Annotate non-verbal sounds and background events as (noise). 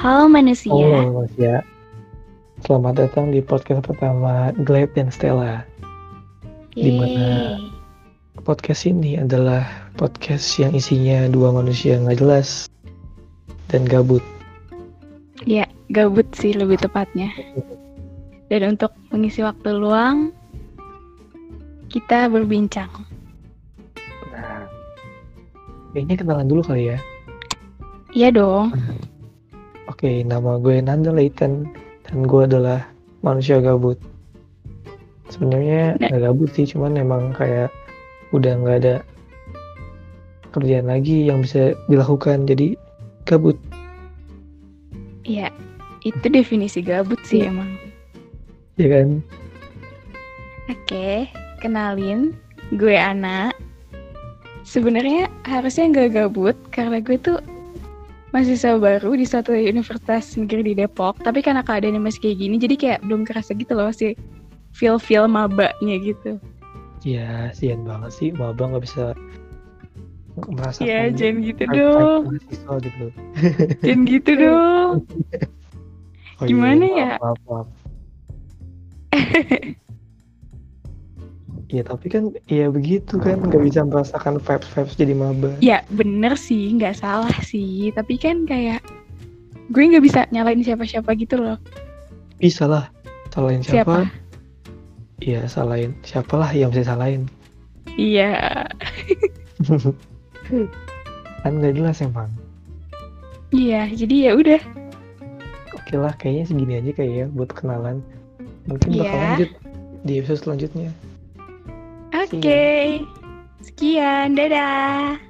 Halo manusia. Halo manusia. Selamat datang di podcast pertama Glad dan Stella. Di mana Yeay. podcast ini adalah podcast yang isinya dua manusia nggak jelas dan gabut. Ya, gabut sih lebih tepatnya. Dan untuk mengisi waktu luang, kita berbincang. Nah, kayaknya kenalan dulu kali ya. Iya dong. Oke, nama gue Nanda Leighton dan gue adalah manusia gabut. Sebenarnya Nah. nggak gabut sih, cuman emang kayak udah nggak ada kerjaan lagi yang bisa dilakukan, jadi gabut. Iya, itu definisi gabut sih emang. Ya kan? Oke, kenalin, gue Ana. Sebenarnya harusnya nggak gabut karena gue tuh mahasiswa baru di suatu universitas negeri di Depok. Tapi karena keadaannya masih kayak gini, jadi kayak belum kerasa gitu loh sih feel-feel mabaknya gitu. Ya, sian banget sih, maba nggak bisa merasakan Ya, jangan (laughs) gitu dong. mahasiswa (laughs) gitu. Jangan gitu dong. Oh iya, Gimana maaf, ya? Maaf, maaf. (laughs) Ya tapi kan ya begitu kan nggak bisa merasakan vibes vibes jadi maba. Ya bener sih, nggak salah sih. Tapi kan kayak gue nggak bisa nyalain siapa-siapa gitu loh. Bisa lah, salahin Siapa? siapa? Iya salahin siapalah yang bisa salahin. Iya, (laughs) kan nggak jelas emang. iya. Jadi ya udah. Oke lah, kayaknya segini aja kayak ya buat kenalan. Mungkin bakal Iya. lanjut di episode selanjutnya. Oke. Sekian, dadah.